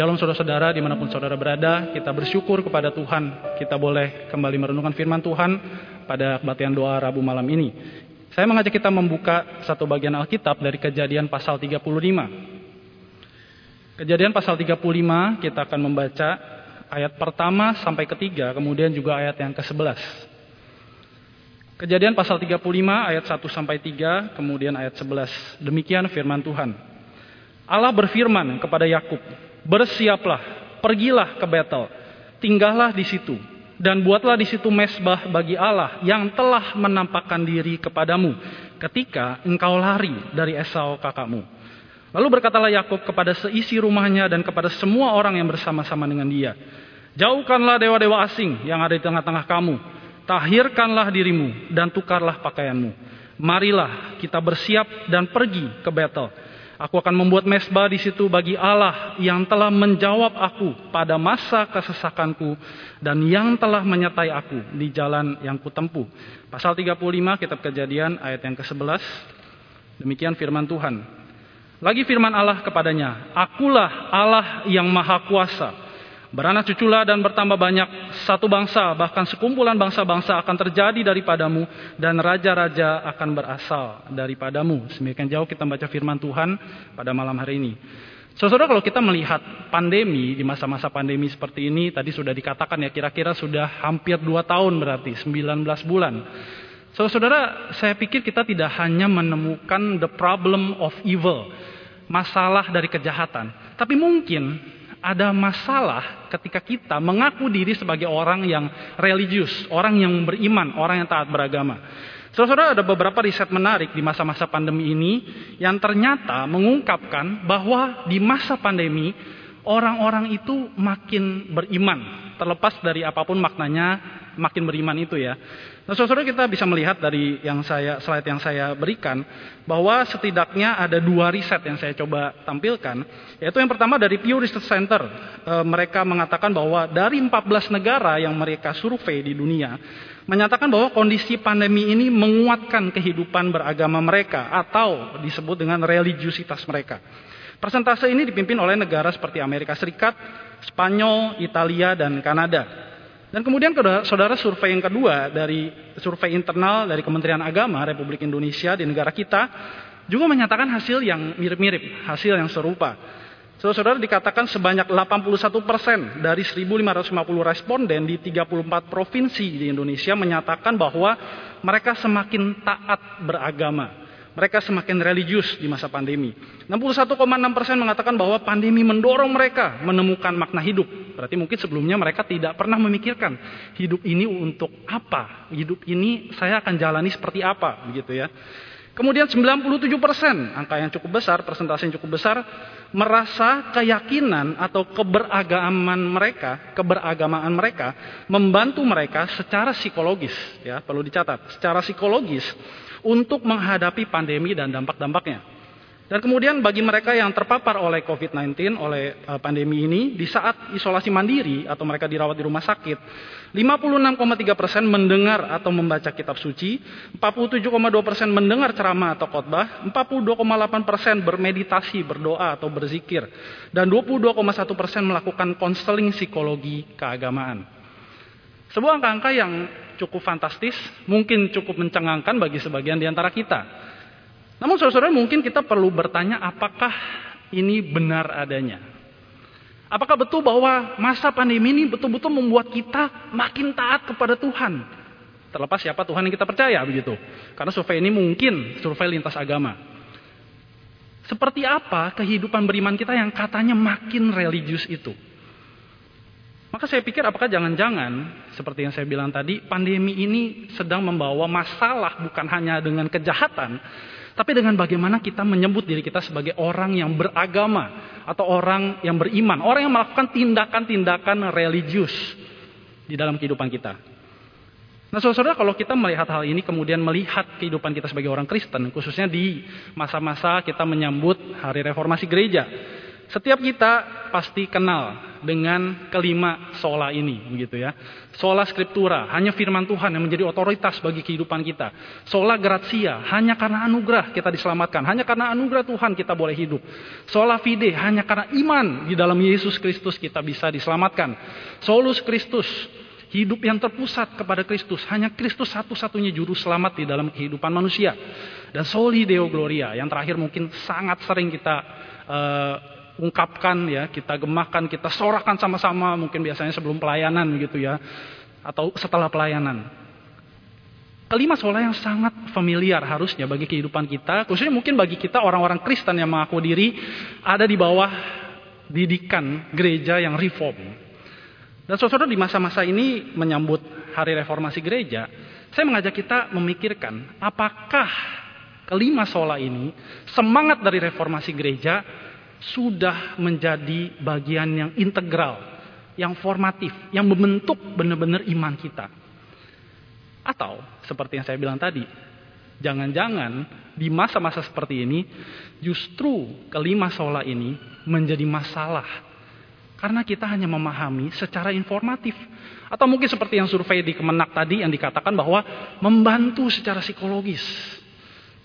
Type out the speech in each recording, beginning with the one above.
Shalom saudara-saudara di mana pun saudara berada, kita bersyukur kepada Tuhan. Kita boleh kembali merenungkan firman Tuhan pada kebaktian doa Rabu malam ini. Saya mengajak kita membuka satu bagian Alkitab dari kejadian pasal 35. Kejadian pasal 35 kita akan membaca ayat pertama sampai ketiga, kemudian juga ayat yang ke-11. Kejadian pasal 35 ayat 1 sampai 3, kemudian ayat 11. Demikian firman Tuhan. Allah berfirman kepada Yakub, bersiaplah, pergilah ke Betel, tinggallah di situ, dan buatlah di situ mesbah bagi Allah yang telah menampakkan diri kepadamu ketika engkau lari dari Esau kakakmu. Lalu berkatalah Yakub kepada seisi rumahnya dan kepada semua orang yang bersama-sama dengan dia, jauhkanlah dewa-dewa asing yang ada di tengah-tengah kamu, tahirkanlah dirimu dan tukarlah pakaianmu. Marilah kita bersiap dan pergi ke Betel Aku akan membuat mesbah di situ bagi Allah yang telah menjawab aku pada masa kesesakanku dan yang telah menyertai aku di jalan yang kutempuh. Pasal 35 kitab kejadian ayat yang ke-11. Demikian firman Tuhan. Lagi firman Allah kepadanya, Akulah Allah yang maha kuasa Beranak cuculah dan bertambah banyak satu bangsa, bahkan sekumpulan bangsa-bangsa akan terjadi daripadamu dan raja-raja akan berasal daripadamu. Semakin jauh kita baca firman Tuhan pada malam hari ini. Saudara, kalau kita melihat pandemi di masa-masa pandemi seperti ini, tadi sudah dikatakan ya kira-kira sudah hampir dua tahun berarti, 19 bulan. Saudara, saya pikir kita tidak hanya menemukan the problem of evil, masalah dari kejahatan, tapi mungkin ada masalah ketika kita mengaku diri sebagai orang yang religius, orang yang beriman, orang yang taat beragama. Saudara, ada beberapa riset menarik di masa-masa pandemi ini yang ternyata mengungkapkan bahwa di masa pandemi orang-orang itu makin beriman, terlepas dari apa pun maknanya makin beriman itu ya. Nah, saudara kita bisa melihat dari yang saya slide yang saya berikan bahwa setidaknya ada dua riset yang saya coba tampilkan, yaitu yang pertama dari Pew Research Center. E, mereka mengatakan bahwa dari 14 negara yang mereka survei di dunia menyatakan bahwa kondisi pandemi ini menguatkan kehidupan beragama mereka atau disebut dengan religiusitas mereka. Persentase ini dipimpin oleh negara seperti Amerika Serikat, Spanyol, Italia, dan Kanada. Dan kemudian saudara survei yang kedua dari survei internal dari Kementerian Agama Republik Indonesia di negara kita juga menyatakan hasil yang mirip-mirip, hasil yang serupa. Saudara-saudara dikatakan sebanyak 81 persen dari 1.550 responden di 34 provinsi di Indonesia menyatakan bahwa mereka semakin taat beragama. Mereka semakin religius di masa pandemi. 61,6 persen mengatakan bahwa pandemi mendorong mereka menemukan makna hidup. Berarti mungkin sebelumnya mereka tidak pernah memikirkan hidup ini untuk apa, hidup ini saya akan jalani seperti apa, begitu ya. Kemudian 97 persen, angka yang cukup besar, persentase yang cukup besar, merasa keyakinan atau keberagaman mereka, keberagamaan mereka membantu mereka secara psikologis, ya perlu dicatat, secara psikologis untuk menghadapi pandemi dan dampak-dampaknya. Dan kemudian bagi mereka yang terpapar oleh COVID-19, oleh uh, pandemi ini, di saat isolasi mandiri atau mereka dirawat di rumah sakit, 56,3 persen mendengar atau membaca kitab suci, 47,2 persen mendengar ceramah atau khotbah, 42,8 persen bermeditasi, berdoa atau berzikir, dan 22,1 persen melakukan konseling psikologi keagamaan. Sebuah angka-angka yang cukup fantastis, mungkin cukup mencengangkan bagi sebagian di antara kita. Namun saudara-saudara mungkin kita perlu bertanya apakah ini benar adanya. Apakah betul bahwa masa pandemi ini betul-betul membuat kita makin taat kepada Tuhan? Terlepas siapa Tuhan yang kita percaya begitu. Karena survei ini mungkin survei lintas agama. Seperti apa kehidupan beriman kita yang katanya makin religius itu? Maka saya pikir apakah jangan-jangan seperti yang saya bilang tadi, pandemi ini sedang membawa masalah bukan hanya dengan kejahatan, tapi dengan bagaimana kita menyebut diri kita sebagai orang yang beragama atau orang yang beriman, orang yang melakukan tindakan-tindakan religius di dalam kehidupan kita. Nah, saudara, kalau kita melihat hal ini, kemudian melihat kehidupan kita sebagai orang Kristen, khususnya di masa-masa kita menyambut Hari Reformasi Gereja, setiap kita pasti kenal dengan kelima sola ini, begitu ya. Sola scriptura, hanya firman Tuhan yang menjadi otoritas bagi kehidupan kita. Sola gratia, hanya karena anugerah kita diselamatkan, hanya karena anugerah Tuhan kita boleh hidup. Sola fide, hanya karena iman di dalam Yesus Kristus kita bisa diselamatkan. Solus Kristus, hidup yang terpusat kepada Kristus, hanya Kristus satu-satunya juru selamat di dalam kehidupan manusia. Dan soli deo gloria, yang terakhir mungkin sangat sering kita uh, ungkapkan ya, kita gemahkan, kita sorakan sama-sama mungkin biasanya sebelum pelayanan gitu ya atau setelah pelayanan. Kelima sola yang sangat familiar harusnya bagi kehidupan kita, khususnya mungkin bagi kita orang-orang Kristen yang mengaku diri ada di bawah didikan gereja yang reform. Dan saudara di masa-masa ini menyambut hari reformasi gereja, saya mengajak kita memikirkan apakah kelima sola ini semangat dari reformasi gereja sudah menjadi bagian yang integral, yang formatif, yang membentuk benar-benar iman kita. Atau seperti yang saya bilang tadi, jangan-jangan di masa-masa seperti ini justru kelima sola ini menjadi masalah. Karena kita hanya memahami secara informatif. Atau mungkin seperti yang survei di Kemenak tadi yang dikatakan bahwa membantu secara psikologis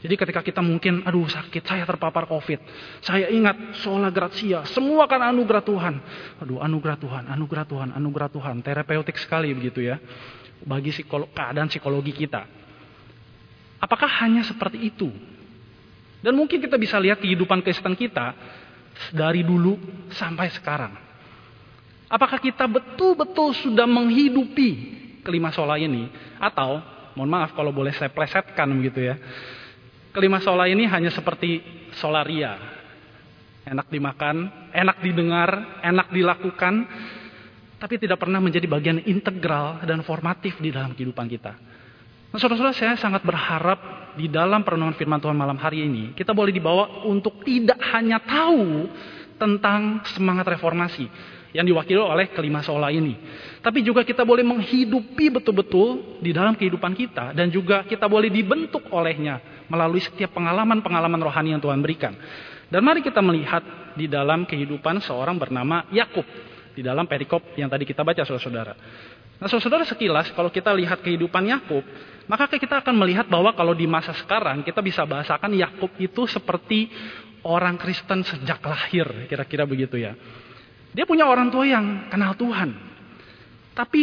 jadi ketika kita mungkin, aduh sakit, saya terpapar COVID. Saya ingat sola gratia, semua kan anugerah Tuhan. Aduh anugerah Tuhan, anugerah Tuhan, anugerah Tuhan. Terapeutik sekali begitu ya. Bagi psikolog, keadaan psikologi kita. Apakah hanya seperti itu? Dan mungkin kita bisa lihat kehidupan Kristen kita dari dulu sampai sekarang. Apakah kita betul-betul sudah menghidupi kelima sola ini? Atau, mohon maaf kalau boleh saya plesetkan begitu ya kelima sola ini hanya seperti solaria. Enak dimakan, enak didengar, enak dilakukan, tapi tidak pernah menjadi bagian integral dan formatif di dalam kehidupan kita. Nah, saudara-saudara, saya sangat berharap di dalam perenungan firman Tuhan malam hari ini, kita boleh dibawa untuk tidak hanya tahu tentang semangat reformasi, yang diwakili oleh kelima sola ini. Tapi juga kita boleh menghidupi betul-betul di dalam kehidupan kita dan juga kita boleh dibentuk olehnya melalui setiap pengalaman-pengalaman rohani yang Tuhan berikan. Dan mari kita melihat di dalam kehidupan seorang bernama Yakub di dalam perikop yang tadi kita baca saudara-saudara. Nah, saudara sekilas kalau kita lihat kehidupan Yakub, maka kita akan melihat bahwa kalau di masa sekarang kita bisa bahasakan Yakub itu seperti orang Kristen sejak lahir, kira-kira begitu ya. Dia punya orang tua yang kenal Tuhan. Tapi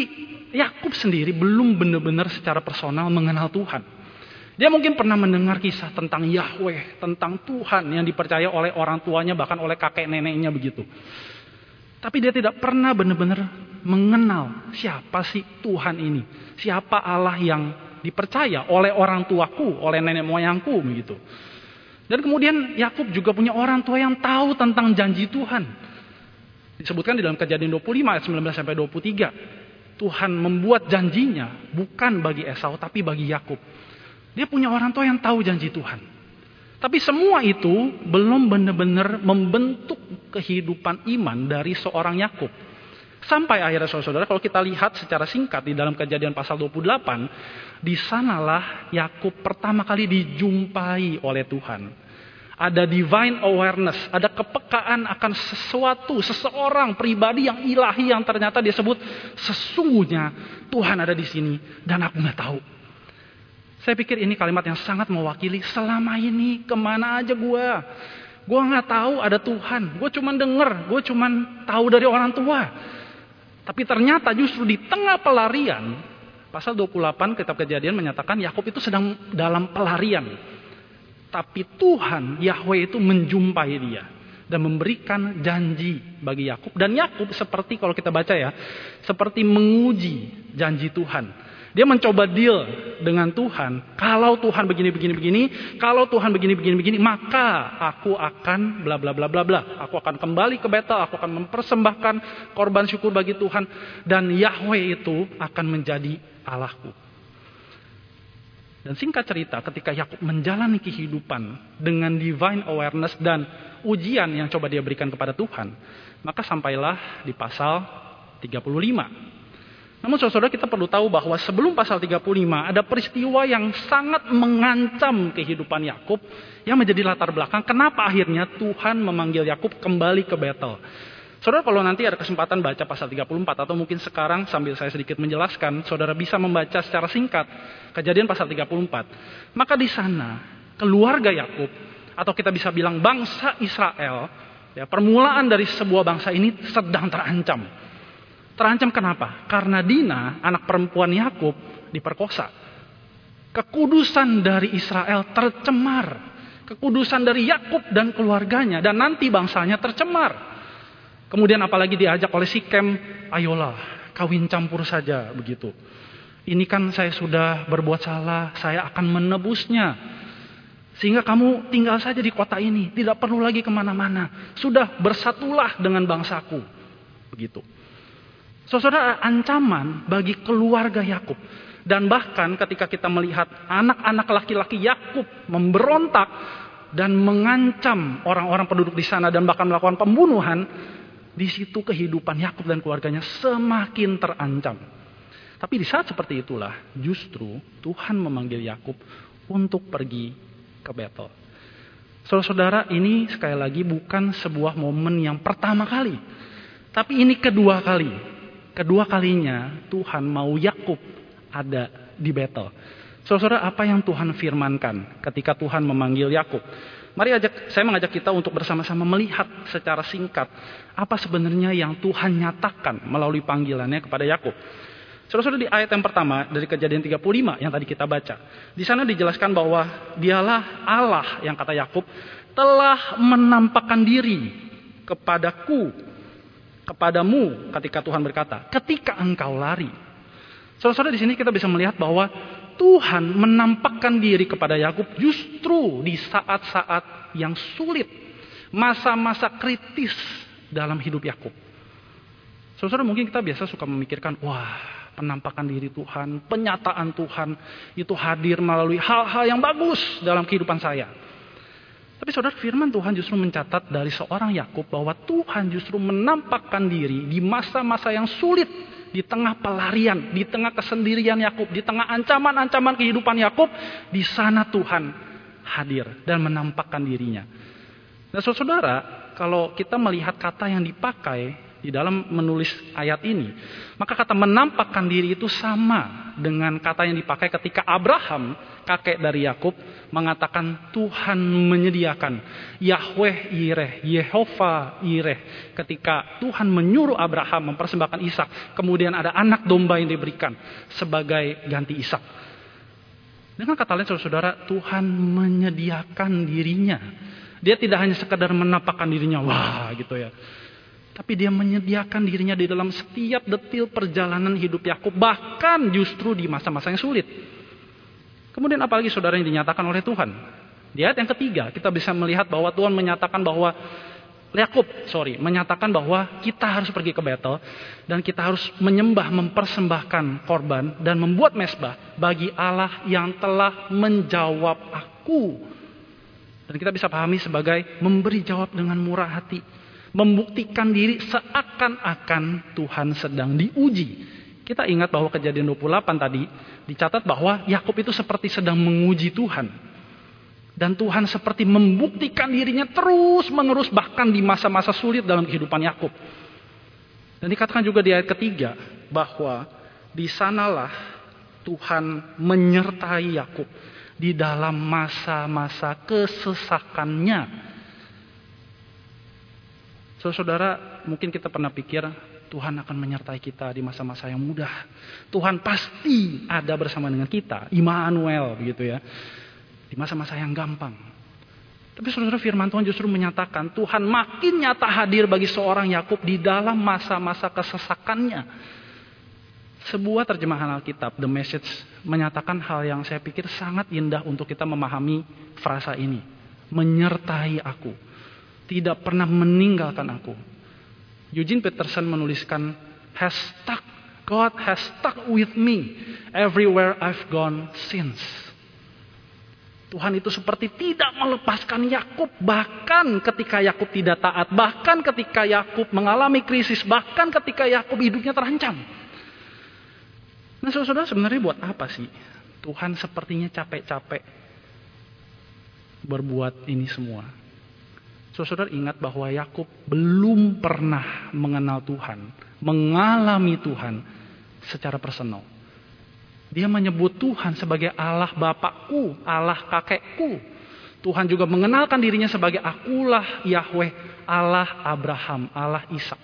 Yakub sendiri belum benar-benar secara personal mengenal Tuhan. Dia mungkin pernah mendengar kisah tentang Yahweh, tentang Tuhan yang dipercaya oleh orang tuanya, bahkan oleh kakek neneknya begitu. Tapi dia tidak pernah benar-benar mengenal siapa sih Tuhan ini. Siapa Allah yang dipercaya oleh orang tuaku, oleh nenek moyangku begitu. Dan kemudian Yakub juga punya orang tua yang tahu tentang janji Tuhan. Disebutkan di dalam kejadian 25 ayat 19 sampai 23. Tuhan membuat janjinya bukan bagi Esau tapi bagi Yakub. Dia punya orang tua yang tahu janji Tuhan. Tapi semua itu belum benar-benar membentuk kehidupan iman dari seorang Yakub. Sampai akhirnya saudara-saudara kalau kita lihat secara singkat di dalam kejadian pasal 28. Di sanalah Yakub pertama kali dijumpai oleh Tuhan ada divine awareness, ada kepekaan akan sesuatu, seseorang, pribadi yang ilahi yang ternyata dia sebut sesungguhnya Tuhan ada di sini dan aku nggak tahu. Saya pikir ini kalimat yang sangat mewakili selama ini ke mana aja gue. Gue nggak tahu ada Tuhan. Gue cuma denger, gue cuma tahu dari orang tua. Tapi ternyata justru di tengah pelarian, pasal 28 kitab kejadian menyatakan Yakub itu sedang dalam pelarian. Tapi Tuhan, Yahweh itu menjumpai dia dan memberikan janji bagi Yakub dan Yakub seperti kalau kita baca ya, seperti menguji janji Tuhan. Dia mencoba deal dengan Tuhan. Kalau Tuhan begini begini begini, kalau Tuhan begini begini begini, maka aku akan bla bla bla bla bla. Aku akan kembali ke Betel, aku akan mempersembahkan korban syukur bagi Tuhan dan Yahweh itu akan menjadi Allahku. Dan singkat cerita, ketika Yakub menjalani kehidupan dengan divine awareness dan ujian yang coba dia berikan kepada Tuhan, maka sampailah di pasal 35. Namun saudara kita perlu tahu bahwa sebelum pasal 35 ada peristiwa yang sangat mengancam kehidupan Yakub yang menjadi latar belakang kenapa akhirnya Tuhan memanggil Yakub kembali ke Betel. Saudara kalau nanti ada kesempatan baca pasal 34 atau mungkin sekarang sambil saya sedikit menjelaskan, saudara bisa membaca secara singkat kejadian pasal 34. Maka di sana keluarga Yakub atau kita bisa bilang bangsa Israel, ya permulaan dari sebuah bangsa ini sedang terancam. Terancam kenapa? Karena Dina, anak perempuan Yakub diperkosa. Kekudusan dari Israel tercemar. Kekudusan dari Yakub dan keluarganya dan nanti bangsanya tercemar. Kemudian apalagi diajak oleh Sikem, ayolah kawin campur saja begitu. Ini kan saya sudah berbuat salah, saya akan menebusnya. Sehingga kamu tinggal saja di kota ini, tidak perlu lagi ke mana-mana. Sudah bersatulah dengan bangsaku. Begitu. Saudara, ancaman bagi keluarga Yakub. Dan bahkan ketika kita melihat anak-anak laki-laki Yakub memberontak dan mengancam orang-orang penduduk di sana dan bahkan melakukan pembunuhan, di situ kehidupan Yakub dan keluarganya semakin terancam. Tapi di saat seperti itulah justru Tuhan memanggil Yakub untuk pergi ke Betel. Saudara-saudara, ini sekali lagi bukan sebuah momen yang pertama kali. Tapi ini kedua kali. Kedua kalinya Tuhan mau Yakub ada di Betel. Saudara, apa yang Tuhan firmankan ketika Tuhan memanggil Yakub? Mari ajak, saya mengajak kita untuk bersama-sama melihat secara singkat apa sebenarnya yang Tuhan nyatakan melalui panggilannya kepada Yakub. Saudara-saudara di ayat yang pertama dari kejadian 35 yang tadi kita baca. Di sana dijelaskan bahwa dialah Allah yang kata Yakub telah menampakkan diri kepadaku, kepadamu ketika Tuhan berkata, ketika engkau lari. Saudara-saudara di sini kita bisa melihat bahwa Tuhan menampakkan diri kepada Yakub justru di saat-saat yang sulit, masa-masa kritis dalam hidup Yakub. Saudara mungkin kita biasa suka memikirkan, wah penampakan diri Tuhan, penyataan Tuhan itu hadir melalui hal-hal yang bagus dalam kehidupan saya. Tapi saudara firman Tuhan justru mencatat dari seorang Yakub bahwa Tuhan justru menampakkan diri di masa-masa yang sulit di tengah pelarian, di tengah kesendirian Yakub, di tengah ancaman-ancaman kehidupan Yakub, di sana Tuhan hadir dan menampakkan dirinya. Nah, saudara, kalau kita melihat kata yang dipakai di dalam menulis ayat ini, maka kata menampakkan diri itu sama dengan kata yang dipakai ketika Abraham, kakek dari Yakub, mengatakan Tuhan menyediakan Yahweh Ireh, Yehova Ireh. Ketika Tuhan menyuruh Abraham mempersembahkan Ishak, kemudian ada anak domba yang diberikan sebagai ganti Ishak. Dengan kata lain saudara-saudara, Tuhan menyediakan dirinya. Dia tidak hanya sekedar menampakkan dirinya, wah gitu ya. Tapi dia menyediakan dirinya di dalam setiap detil perjalanan hidup Yakub, bahkan justru di masa-masa yang sulit. Kemudian apalagi saudara yang dinyatakan oleh Tuhan. Di ayat yang ketiga kita bisa melihat bahwa Tuhan menyatakan bahwa Yakub, sorry, menyatakan bahwa kita harus pergi ke Betel dan kita harus menyembah, mempersembahkan korban dan membuat mesbah bagi Allah yang telah menjawab aku. Dan kita bisa pahami sebagai memberi jawab dengan murah hati membuktikan diri seakan-akan Tuhan sedang diuji. Kita ingat bahwa kejadian 28 tadi dicatat bahwa Yakub itu seperti sedang menguji Tuhan. Dan Tuhan seperti membuktikan dirinya terus menerus bahkan di masa-masa sulit dalam kehidupan Yakub. Dan dikatakan juga di ayat ketiga bahwa di sanalah Tuhan menyertai Yakub di dalam masa-masa kesesakannya Saudara, mungkin kita pernah pikir Tuhan akan menyertai kita di masa-masa yang mudah. Tuhan pasti ada bersama dengan kita, Immanuel begitu ya. Di masa-masa yang gampang. Tapi saudara firman Tuhan justru menyatakan Tuhan makin nyata hadir bagi seorang Yakub di dalam masa-masa kesesakannya. Sebuah terjemahan Alkitab, The Message, menyatakan hal yang saya pikir sangat indah untuk kita memahami frasa ini. Menyertai aku tidak pernah meninggalkan aku. Eugene Peterson menuliskan hashtag God has stuck with me everywhere I've gone since. Tuhan itu seperti tidak melepaskan Yakub bahkan ketika Yakub tidak taat, bahkan ketika Yakub mengalami krisis, bahkan ketika Yakub hidupnya terancam. Nah, saudara sebenarnya buat apa sih Tuhan sepertinya capek-capek berbuat ini semua? Saudara ingat bahwa Yakub belum pernah mengenal Tuhan, mengalami Tuhan secara personal. Dia menyebut Tuhan sebagai Allah bapakku, Allah kakekku. Tuhan juga mengenalkan dirinya sebagai akulah Yahweh, Allah Abraham, Allah Ishak.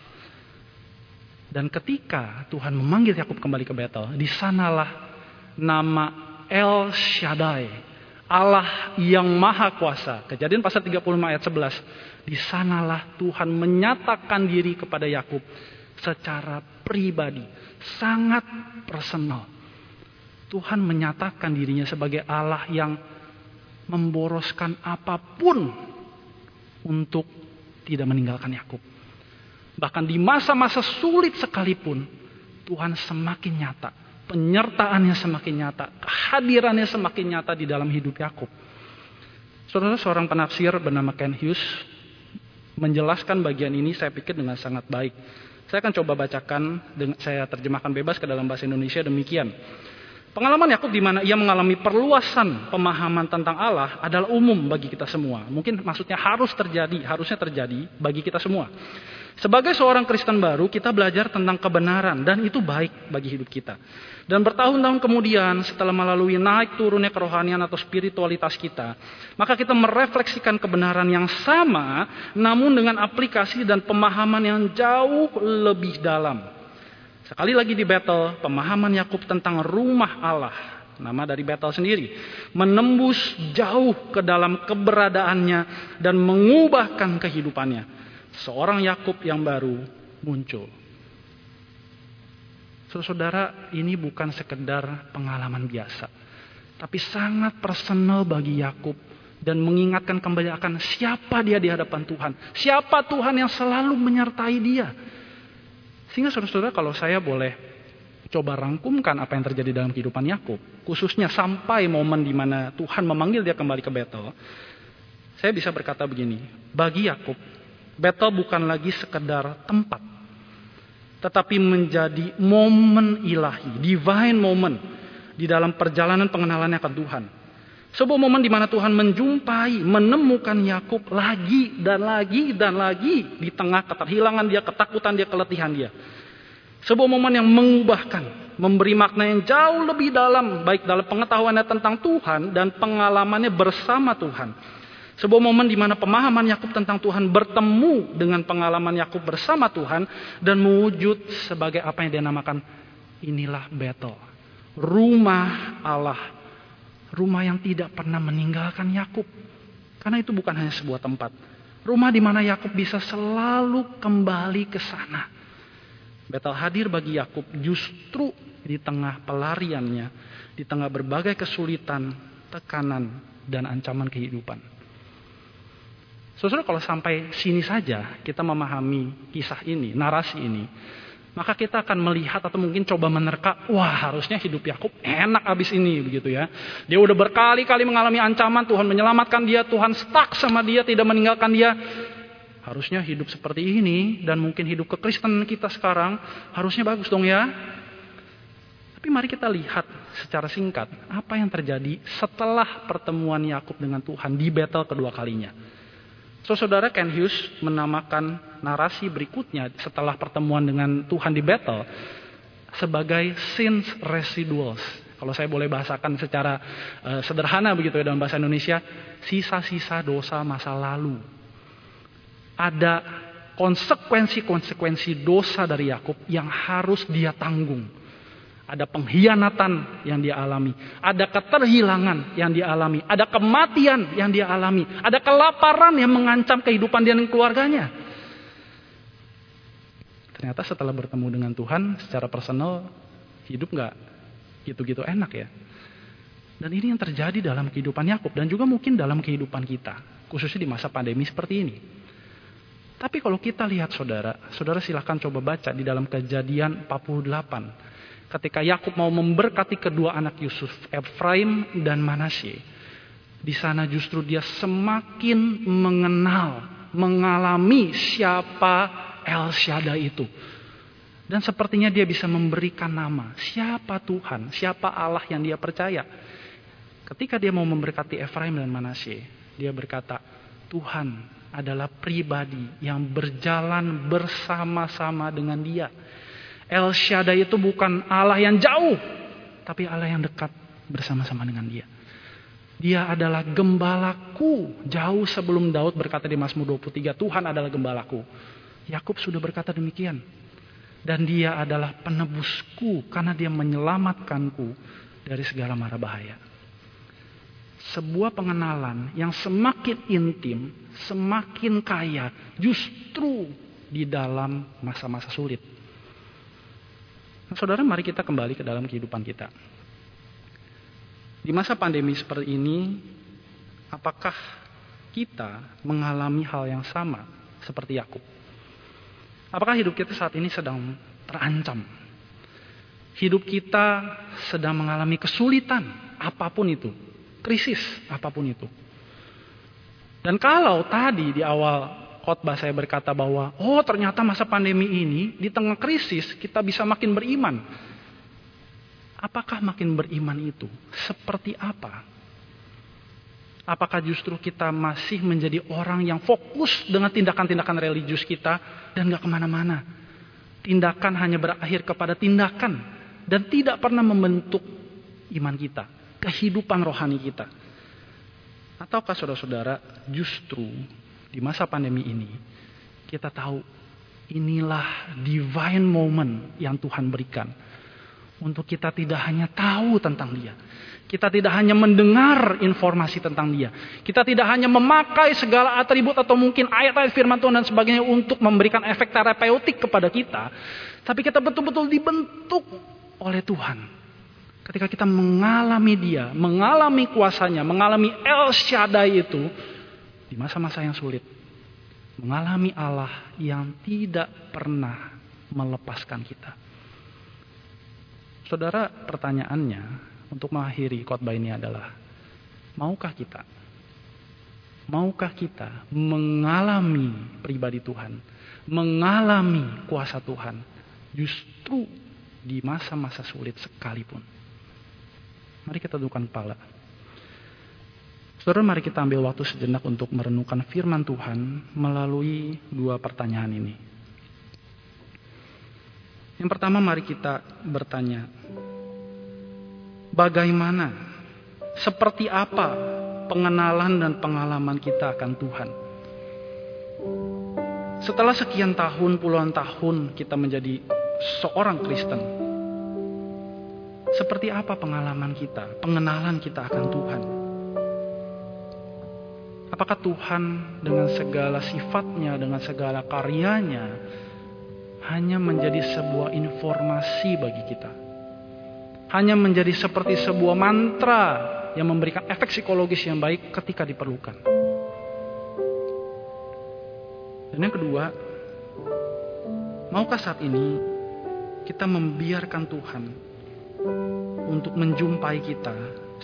Dan ketika Tuhan memanggil Yakub kembali ke Betel, di sanalah nama El Shaddai, Allah yang maha kuasa. Kejadian pasal 35 ayat 11. Di sanalah Tuhan menyatakan diri kepada Yakub secara pribadi, sangat personal. Tuhan menyatakan dirinya sebagai Allah yang memboroskan apa pun untuk tidak meninggalkan Yakub. Bahkan di masa-masa sulit sekalipun, Tuhan semakin nyata penyertaannya semakin nyata, kehadirannya semakin nyata di dalam hidup Yakub. Saudara seorang penafsir bernama Ken Hughes menjelaskan bagian ini saya pikir dengan sangat baik. Saya akan coba bacakan, saya terjemahkan bebas ke dalam bahasa Indonesia demikian. Pengalaman Yakub di mana ia mengalami perluasan pemahaman tentang Allah adalah umum bagi kita semua. Mungkin maksudnya harus terjadi, harusnya terjadi bagi kita semua. Sebagai seorang Kristen baru, kita belajar tentang kebenaran dan itu baik bagi hidup kita. Dan bertahun-tahun kemudian setelah melalui naik turunnya kerohanian atau spiritualitas kita, maka kita merefleksikan kebenaran yang sama namun dengan aplikasi dan pemahaman yang jauh lebih dalam. Sekali lagi di battle, pemahaman Yakub tentang rumah Allah nama dari Betel sendiri, menembus jauh ke dalam keberadaannya dan mengubahkan kehidupannya seorang Yakub yang baru muncul. Saudara, ini bukan sekedar pengalaman biasa, tapi sangat personal bagi Yakub dan mengingatkan kembali akan siapa dia di hadapan Tuhan, siapa Tuhan yang selalu menyertai dia. Sehingga saudara-saudara kalau saya boleh coba rangkumkan apa yang terjadi dalam kehidupan Yakub, khususnya sampai momen di mana Tuhan memanggil dia kembali ke Betel, saya bisa berkata begini, bagi Yakub Betel bukan lagi sekedar tempat. Tetapi menjadi momen ilahi, divine moment di dalam perjalanan pengenalannya akan Tuhan. Sebuah momen di mana Tuhan menjumpai, menemukan Yakub lagi dan lagi dan lagi di tengah keterhilangan dia, ketakutan dia, keletihan dia. Sebuah momen yang mengubahkan, memberi makna yang jauh lebih dalam, baik dalam pengetahuannya tentang Tuhan dan pengalamannya bersama Tuhan sebuah momen di mana pemahaman Yakub tentang Tuhan bertemu dengan pengalaman Yakub bersama Tuhan dan mewujud sebagai apa yang dia namakan inilah Betel. Rumah Allah. Rumah yang tidak pernah meninggalkan Yakub. Karena itu bukan hanya sebuah tempat. Rumah di mana Yakub bisa selalu kembali ke sana. Betel hadir bagi Yakub justru di tengah pelariannya, di tengah berbagai kesulitan, tekanan, dan ancaman kehidupan. Saudara kalau sampai sini saja kita memahami kisah ini, narasi ini, maka kita akan melihat atau mungkin coba menerka, wah harusnya hidup Yakub enak abis ini begitu ya. Dia udah berkali-kali mengalami ancaman, Tuhan menyelamatkan dia, Tuhan stuck sama dia, tidak meninggalkan dia. Harusnya hidup seperti ini dan mungkin hidup kekristenan kita sekarang harusnya bagus dong ya. Tapi mari kita lihat secara singkat apa yang terjadi setelah pertemuan Yakub dengan Tuhan di battle kedua kalinya. So, saudara Ken Hughes menamakan narasi berikutnya setelah pertemuan dengan Tuhan di battle sebagai sins residuals. Kalau saya boleh bahasakan secara uh, sederhana begitu ya dalam bahasa Indonesia, sisa-sisa dosa masa lalu. Ada konsekuensi-konsekuensi dosa dari Yakub yang harus dia tanggung ada pengkhianatan yang dia alami, ada keterhilangan yang dia alami, ada kematian yang dia alami, ada kelaparan yang mengancam kehidupan dia dan keluarganya. Ternyata setelah bertemu dengan Tuhan secara personal, hidup nggak gitu-gitu enak ya. Dan ini yang terjadi dalam kehidupan Yakub dan juga mungkin dalam kehidupan kita, khususnya di masa pandemi seperti ini. Tapi kalau kita lihat saudara, saudara silahkan coba baca di dalam kejadian 48 ketika Yakub mau memberkati kedua anak Yusuf, Efraim dan Manasye. Di sana justru dia semakin mengenal, mengalami siapa El Shaddai itu. Dan sepertinya dia bisa memberikan nama, siapa Tuhan, siapa Allah yang dia percaya. Ketika dia mau memberkati Efraim dan Manasye, dia berkata, Tuhan adalah pribadi yang berjalan bersama-sama dengan Dia. El Shaddai itu bukan Allah yang jauh, tapi Allah yang dekat bersama-sama dengan Dia. Dia adalah gembalaku. Jauh sebelum Daud berkata di Mazmur 23, Tuhan adalah gembalaku. Yakub sudah berkata demikian. Dan dia adalah penebusku karena dia menyelamatkanku dari segala mara bahaya. Sebuah pengenalan yang semakin intim, semakin kaya justru di dalam masa-masa sulit. Saudara, mari kita kembali ke dalam kehidupan kita. Di masa pandemi seperti ini, apakah kita mengalami hal yang sama seperti Yakub? Apakah hidup kita saat ini sedang terancam? Hidup kita sedang mengalami kesulitan, apa pun itu, krisis, apa pun itu. Dan kalau tadi di awal khotbah saya berkata bahwa, oh ternyata masa pandemi ini di tengah krisis kita bisa makin beriman. Apakah makin beriman itu? Seperti apa? Apakah justru kita masih menjadi orang yang fokus dengan tindakan-tindakan religius kita dan gak ke mana-mana? Tindakan hanya berakhir kepada tindakan dan tidak pernah membentuk iman kita, kehidupan rohani kita. Ataukah saudara-saudara justru di masa pandemi ini kita tahu inilah divine moment yang Tuhan berikan untuk kita tidak hanya tahu tentang dia. Kita tidak hanya mendengar informasi tentang dia. Kita tidak hanya memakai segala atribut atau mungkin ayat-ayat firman Tuhan dan sebagainya untuk memberikan efek terapeutik kepada kita. Tapi kita betul-betul dibentuk oleh Tuhan. Ketika kita mengalami dia, mengalami kuasanya, mengalami El Shaddai itu di masa-masa yang sulit. Mengalami Allah yang tidak pernah melepaskan kita. Saudara, pertanyaannya untuk mengakhiri khotbah ini adalah, maukah kita? Maukah kita mengalami pribadi Tuhan, mengalami kuasa Tuhan, justru di masa-masa sulit sekalipun? Mari kita dudukkan kepala. Saudara, mari kita ambil waktu sejenak untuk merenungkan firman Tuhan melalui dua pertanyaan ini. Yang pertama mari kita bertanya, bagaimana, seperti apa pengenalan dan pengalaman kita akan Tuhan? Setelah sekian tahun, puluhan tahun kita menjadi seorang Kristen, seperti apa pengalaman kita, pengenalan kita akan Tuhan? Apakah Tuhan dengan segala sifatnya, dengan segala karyanya, hanya menjadi sebuah informasi bagi kita. Hanya menjadi seperti sebuah mantra yang memberikan efek psikologis yang baik ketika diperlukan. Dan yang kedua, maukah saat ini kita membiarkan Tuhan untuk menjumpai kita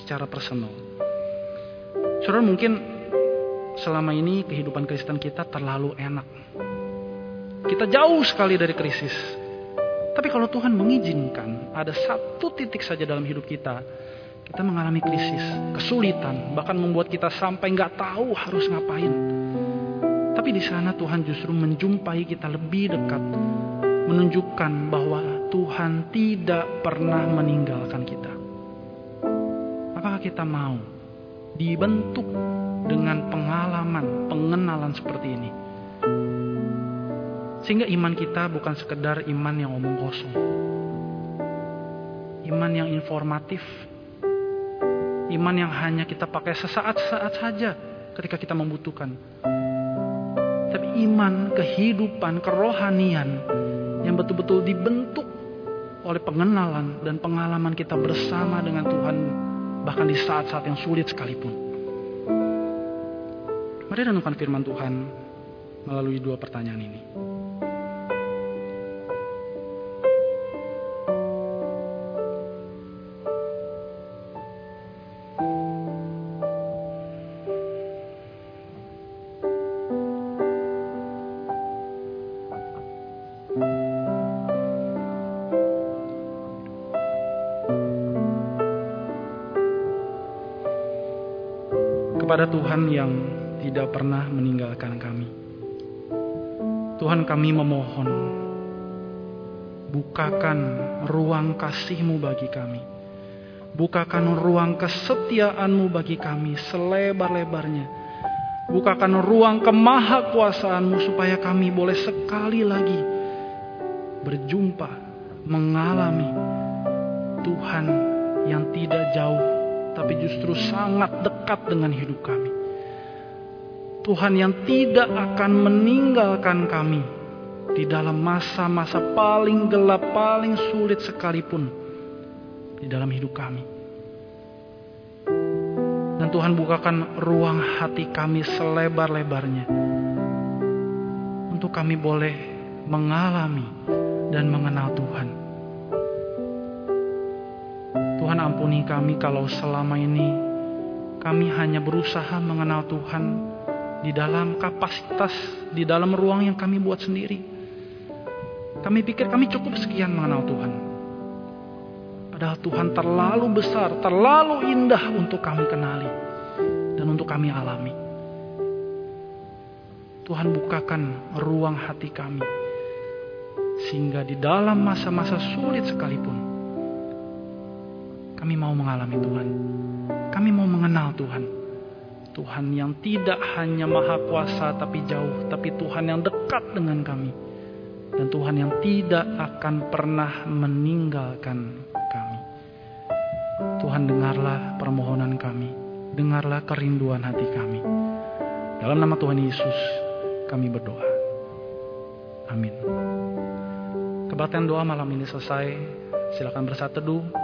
secara personal? Saudara mungkin selama ini kehidupan Kristen kita terlalu enak kita jauh sekali dari krisis. Tapi kalau Tuhan mengizinkan ada satu titik saja dalam hidup kita, kita mengalami krisis, kesulitan, bahkan membuat kita sampai nggak tahu harus ngapain. Tapi di sana Tuhan justru menjumpai kita lebih dekat, menunjukkan bahwa Tuhan tidak pernah meninggalkan kita. Apakah kita mau dibentuk dengan pengalaman, pengenalan seperti ini? Sehingga iman kita bukan sekedar iman yang omong kosong. Iman yang informatif. Iman yang hanya kita pakai sesaat-saat saja ketika kita membutuhkan. Tapi iman, kehidupan, kerohanian yang betul-betul dibentuk oleh pengenalan dan pengalaman kita bersama dengan Tuhan bahkan di saat-saat yang sulit sekalipun. Mari renungkan firman Tuhan melalui dua pertanyaan ini. Kepada Tuhan yang tidak pernah meninggalkan kami. Tuhan kami memohon, bukakan ruang kasih-Mu bagi kami. Bukakan ruang kesetiaan-Mu bagi kami selebar-lebarnya. Bukakan ruang kemahakuasaan-Mu supaya kami boleh sekali lagi berjumpa, mengalami Tuhan yang tidak jauh, tapi justru sangat dekat dengan hidup kami. Tuhan yang tidak akan meninggalkan kami di dalam masa-masa paling gelap, paling sulit sekalipun di dalam hidup kami. Dan Tuhan bukakan ruang hati kami selebar-lebarnya untuk kami boleh mengalami dan mengenal Tuhan. Tuhan ampuni kami kalau selama ini kami hanya berusaha mengenal Tuhan di dalam kapasitas, di dalam ruang yang kami buat sendiri. Kami pikir kami cukup sekian mengenal Tuhan. Padahal Tuhan terlalu besar, terlalu indah untuk kami kenali dan untuk kami alami. Tuhan bukakan ruang hati kami sehingga di dalam masa-masa sulit sekalipun kami mau mengalami Tuhan. Kami mau mengenal Tuhan. Tuhan yang tidak hanya maha kuasa tapi jauh, tapi Tuhan yang dekat dengan kami. Dan Tuhan yang tidak akan pernah meninggalkan kami. Tuhan dengarlah permohonan kami. Dengarlah kerinduan hati kami. Dalam nama Tuhan Yesus kami berdoa. Amin. Kebaktian doa malam ini selesai. Silakan bersatu teduh.